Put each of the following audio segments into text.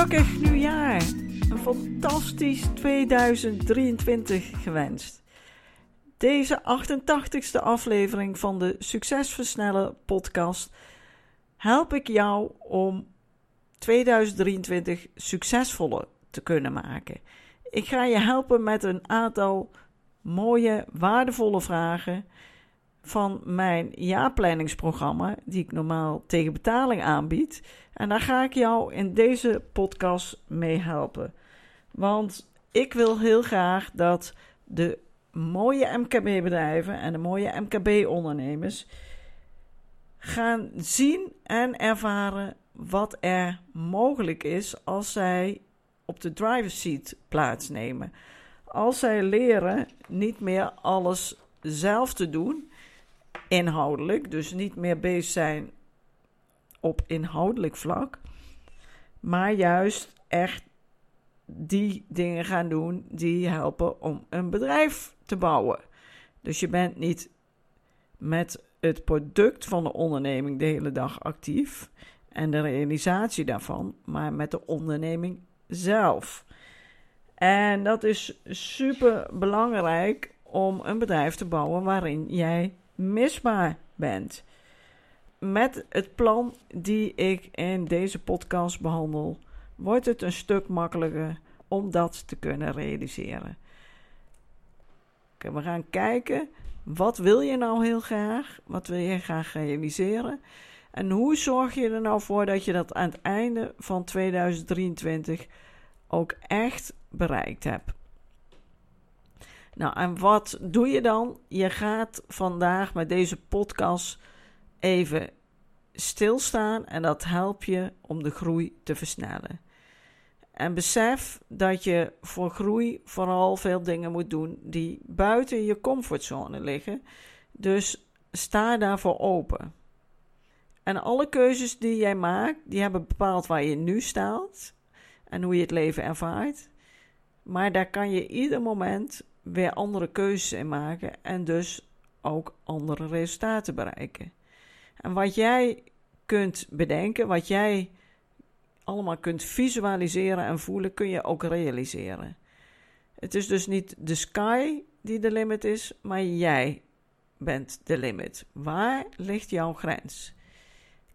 Gelukkig nieuwjaar! Een fantastisch 2023 gewenst. Deze 88ste aflevering van de Succesversnellen podcast help ik jou om 2023 succesvoller te kunnen maken. Ik ga je helpen met een aantal mooie, waardevolle vragen van mijn jaarplanningsprogramma, die ik normaal tegen betaling aanbied. En daar ga ik jou in deze podcast mee helpen. Want ik wil heel graag dat de mooie MKB-bedrijven en de mooie MKB-ondernemers gaan zien en ervaren wat er mogelijk is als zij op de driver's seat plaatsnemen. Als zij leren niet meer alles zelf te doen, inhoudelijk, dus niet meer bezig zijn op inhoudelijk vlak, maar juist echt die dingen gaan doen die helpen om een bedrijf te bouwen. Dus je bent niet met het product van de onderneming de hele dag actief en de realisatie daarvan, maar met de onderneming zelf. En dat is super belangrijk om een bedrijf te bouwen waarin jij misbaar bent. Met het plan die ik in deze podcast behandel, wordt het een stuk makkelijker om dat te kunnen realiseren. We gaan kijken, wat wil je nou heel graag? Wat wil je graag realiseren? En hoe zorg je er nou voor dat je dat aan het einde van 2023 ook echt bereikt hebt? Nou, en wat doe je dan? Je gaat vandaag met deze podcast even stilstaan en dat helpt je om de groei te versnellen. En besef dat je voor groei vooral veel dingen moet doen die buiten je comfortzone liggen. Dus sta daarvoor open. En alle keuzes die jij maakt, die hebben bepaald waar je nu staat en hoe je het leven ervaart. Maar daar kan je ieder moment weer andere keuzes in maken en dus ook andere resultaten bereiken. En wat jij kunt bedenken, wat jij allemaal kunt visualiseren en voelen, kun je ook realiseren. Het is dus niet de sky die de limit is, maar jij bent de limit. Waar ligt jouw grens?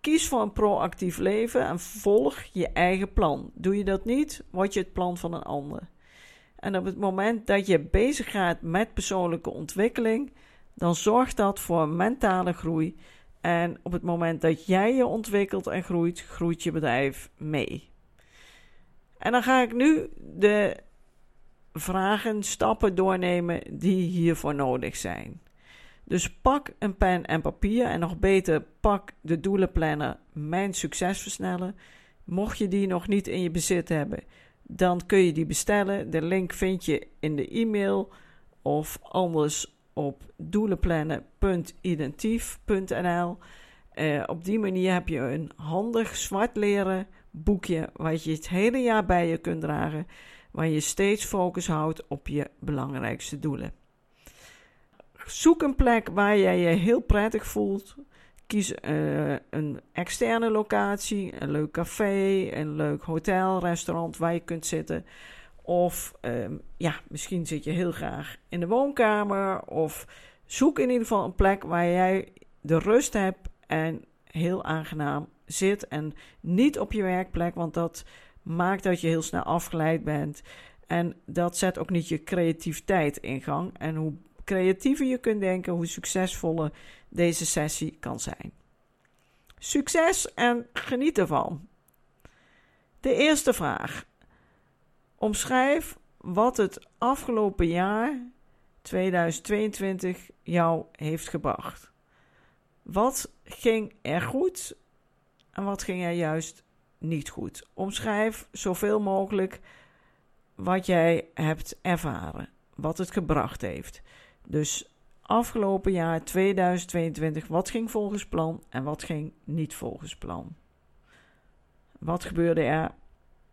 Kies voor een proactief leven en volg je eigen plan. Doe je dat niet, word je het plan van een ander. En op het moment dat je bezig gaat met persoonlijke ontwikkeling, dan zorgt dat voor mentale groei. En op het moment dat jij je ontwikkelt en groeit, groeit je bedrijf mee. En dan ga ik nu de vragen, stappen doornemen die hiervoor nodig zijn. Dus pak een pen en papier en nog beter pak de doelenplanner Mijn Succes Versnellen. Mocht je die nog niet in je bezit hebben, dan kun je die bestellen. De link vind je in de e-mail of anders op doelenplannen.identief.nl. Uh, op die manier heb je een handig zwart leren boekje wat je het hele jaar bij je kunt dragen, waar je steeds focus houdt op je belangrijkste doelen. Zoek een plek waar jij je heel prettig voelt. Kies uh, een externe locatie, een leuk café, een leuk hotel, restaurant waar je kunt zitten. Of uh, ja, misschien zit je heel graag in de woonkamer. Of zoek in ieder geval een plek waar jij de rust hebt en heel aangenaam zit. En niet op je werkplek, want dat maakt dat je heel snel afgeleid bent. En dat zet ook niet je creativiteit in gang. En hoe creatiever je kunt denken, hoe succesvoller deze sessie kan zijn. Succes en geniet ervan. De eerste vraag. Omschrijf wat het afgelopen jaar 2022 jou heeft gebracht. Wat ging er goed en wat ging er juist niet goed? Omschrijf zoveel mogelijk wat jij hebt ervaren, wat het gebracht heeft. Dus afgelopen jaar 2022, wat ging volgens plan en wat ging niet volgens plan? Wat gebeurde er,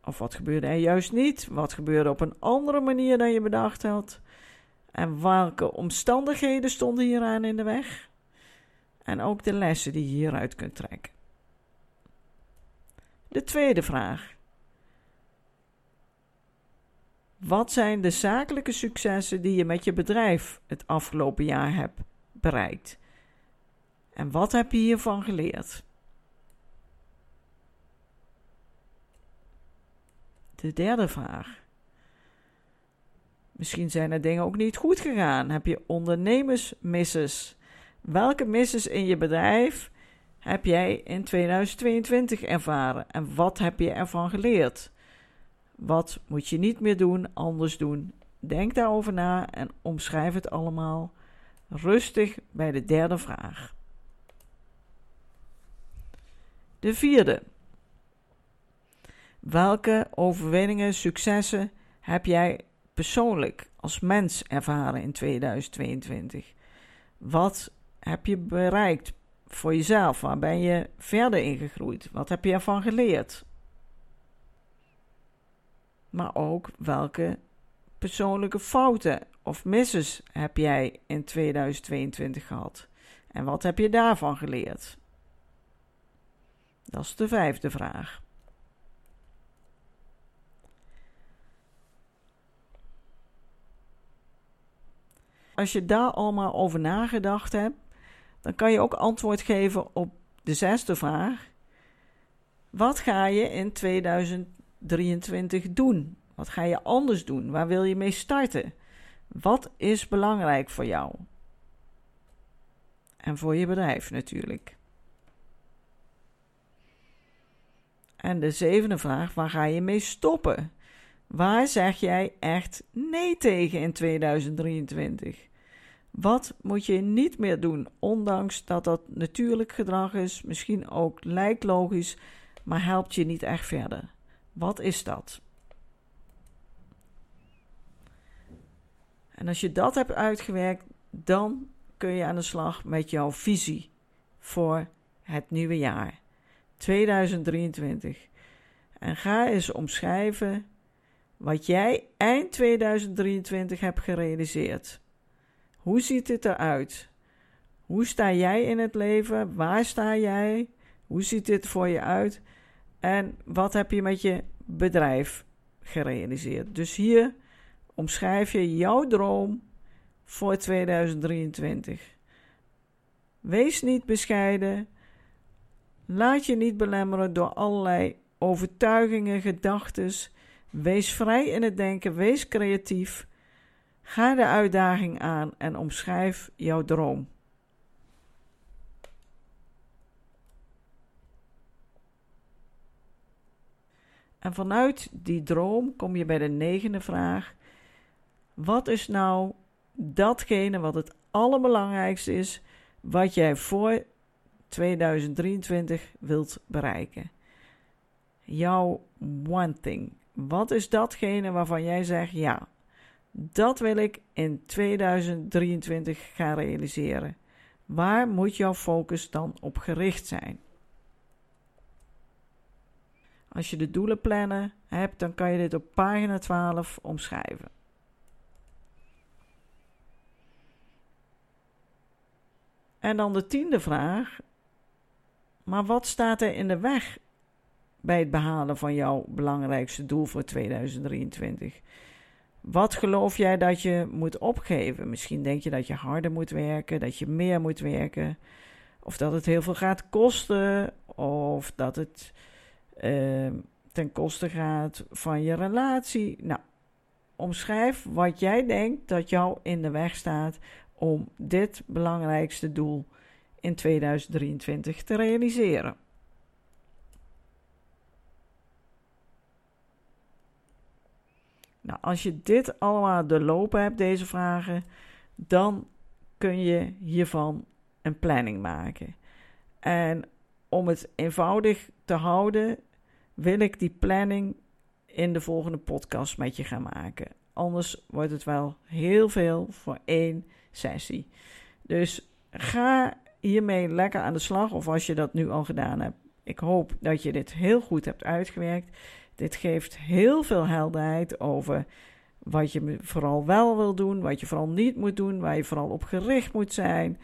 of wat gebeurde er juist niet? Wat gebeurde op een andere manier dan je bedacht had? En welke omstandigheden stonden hieraan in de weg? En ook de lessen die je hieruit kunt trekken. De tweede vraag. Wat zijn de zakelijke successen die je met je bedrijf het afgelopen jaar hebt bereikt? En wat heb je hiervan geleerd? De derde vraag. Misschien zijn er dingen ook niet goed gegaan. Heb je ondernemersmisses? Welke misses in je bedrijf heb jij in 2022 ervaren en wat heb je ervan geleerd? Wat moet je niet meer doen, anders doen? Denk daarover na en omschrijf het allemaal rustig bij de derde vraag. De vierde. Welke overwinningen, successen heb jij persoonlijk als mens ervaren in 2022? Wat heb je bereikt voor jezelf? Waar ben je verder in gegroeid? Wat heb je ervan geleerd? Maar ook welke persoonlijke fouten of misses heb jij in 2022 gehad? En wat heb je daarvan geleerd? Dat is de vijfde vraag. Als je daar allemaal over nagedacht hebt, dan kan je ook antwoord geven op de zesde vraag. Wat ga je in 2023 doen? Wat ga je anders doen? Waar wil je mee starten? Wat is belangrijk voor jou? En voor je bedrijf natuurlijk. En de zevende vraag: waar ga je mee stoppen? Waar zeg jij echt nee tegen in 2023? Wat moet je niet meer doen, ondanks dat dat natuurlijk gedrag is, misschien ook lijkt logisch, maar helpt je niet echt verder? Wat is dat? En als je dat hebt uitgewerkt, dan kun je aan de slag met jouw visie voor het nieuwe jaar 2023. En ga eens omschrijven wat jij eind 2023 hebt gerealiseerd. Hoe ziet het eruit? Hoe sta jij in het leven? Waar sta jij? Hoe ziet dit voor je uit? En wat heb je met je bedrijf gerealiseerd? Dus hier omschrijf je jouw droom voor 2023. Wees niet bescheiden. Laat je niet belemmeren door allerlei overtuigingen, gedachten. Wees vrij in het denken, wees creatief. Ga de uitdaging aan en omschrijf jouw droom. En vanuit die droom kom je bij de negende vraag: wat is nou datgene wat het allerbelangrijkste is wat jij voor 2023 wilt bereiken? Jouw one thing. Wat is datgene waarvan jij zegt: ja, dat wil ik in 2023 gaan realiseren. Waar moet jouw focus dan op gericht zijn? Als je de doelen plannen hebt, dan kan je dit op pagina 12 omschrijven. En dan de tiende vraag. Maar wat staat er in de weg bij het behalen van jouw belangrijkste doel voor 2023? Wat geloof jij dat je moet opgeven? Misschien denk je dat je harder moet werken, dat je meer moet werken, of dat het heel veel gaat kosten, of dat het uh, ten koste gaat van je relatie. Nou, omschrijf wat jij denkt dat jou in de weg staat om dit belangrijkste doel in 2023 te realiseren. Nou, als je dit allemaal doorlopen hebt, deze vragen, dan kun je hiervan een planning maken. En om het eenvoudig te houden, wil ik die planning in de volgende podcast met je gaan maken. Anders wordt het wel heel veel voor één sessie. Dus ga hiermee lekker aan de slag, of als je dat nu al gedaan hebt. Ik hoop dat je dit heel goed hebt uitgewerkt. Dit geeft heel veel helderheid over wat je vooral wel wil doen, wat je vooral niet moet doen, waar je vooral op gericht moet zijn.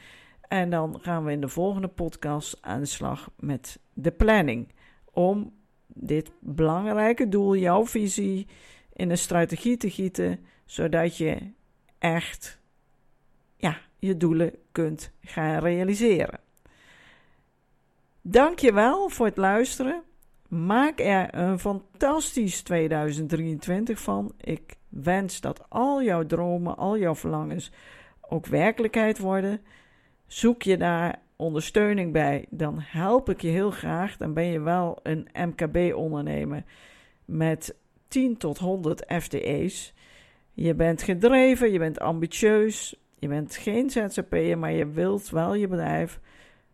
En dan gaan we in de volgende podcast aan de slag met de planning. Om dit belangrijke doel, jouw visie, in een strategie te gieten, zodat je echt ja, je doelen kunt gaan realiseren. Dankjewel voor het luisteren. Maak er een fantastisch 2023 van. Ik wens dat al jouw dromen, al jouw verlangens ook werkelijkheid worden. Zoek je daar ondersteuning bij, dan help ik je heel graag. Dan ben je wel een MKB-ondernemer met 10 tot 100 FTE's. Je bent gedreven, je bent ambitieus, je bent geen ZZP'er, maar je wilt wel je bedrijf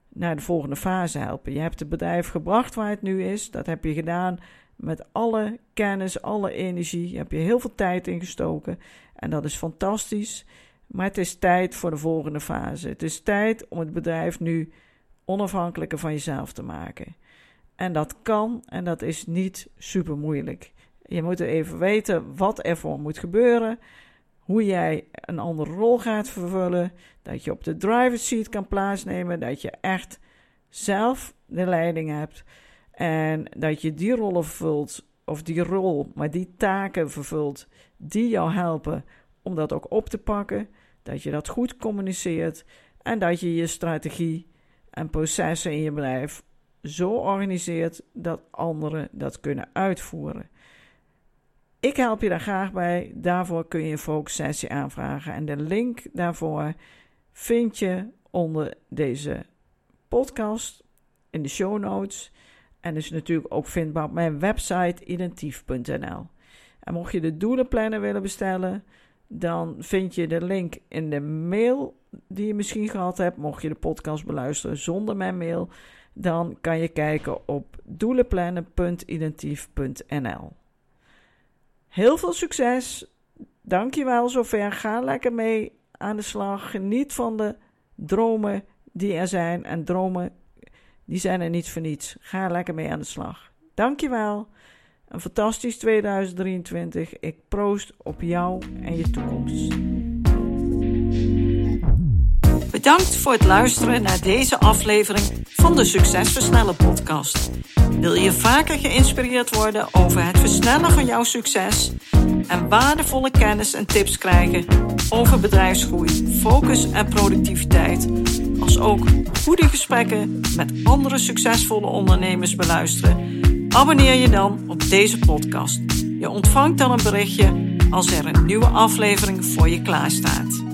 naar de volgende fase helpen. Je hebt het bedrijf gebracht waar het nu is. Dat heb je gedaan met alle kennis, alle energie. Je hebt je heel veel tijd ingestoken en dat is fantastisch. Maar het is tijd voor de volgende fase. Het is tijd om het bedrijf nu onafhankelijker van jezelf te maken. En dat kan en dat is niet super moeilijk. Je moet er even weten wat er voor moet gebeuren. Hoe jij een andere rol gaat vervullen. Dat je op de driver's seat kan plaatsnemen. Dat je echt zelf de leiding hebt. En dat je die rollen vervult, of die rol, maar die taken vervult die jou helpen om dat ook op te pakken dat je dat goed communiceert en dat je je strategie en processen in je bedrijf zo organiseert dat anderen dat kunnen uitvoeren. Ik help je daar graag bij. Daarvoor kun je een focus sessie aanvragen. En de link daarvoor vind je onder deze podcast in de show notes. En is natuurlijk ook vindbaar op mijn website identief.nl. En mocht je de doelenplannen willen bestellen, dan vind je de link in de mail die je misschien gehad hebt. Mocht je de podcast beluisteren zonder mijn mail, dan kan je kijken op doelenplannen.identief.nl. Heel veel succes. Dankjewel zover. Ga lekker mee aan de slag. Geniet van de dromen die er zijn. En dromen, die zijn er niet voor niets. Ga lekker mee aan de slag. Dankjewel. Een fantastisch 2023. Ik proost op jou en je toekomst. Bedankt voor het luisteren naar deze aflevering van de Succesversnellen podcast. Wil je vaker geïnspireerd worden over het versnellen van jouw succes en waardevolle kennis en tips krijgen over bedrijfsgroei, focus en productiviteit, als ook goede gesprekken met andere succesvolle ondernemers beluisteren? Abonneer je dan op deze podcast. Je ontvangt dan een berichtje als er een nieuwe aflevering voor je klaarstaat.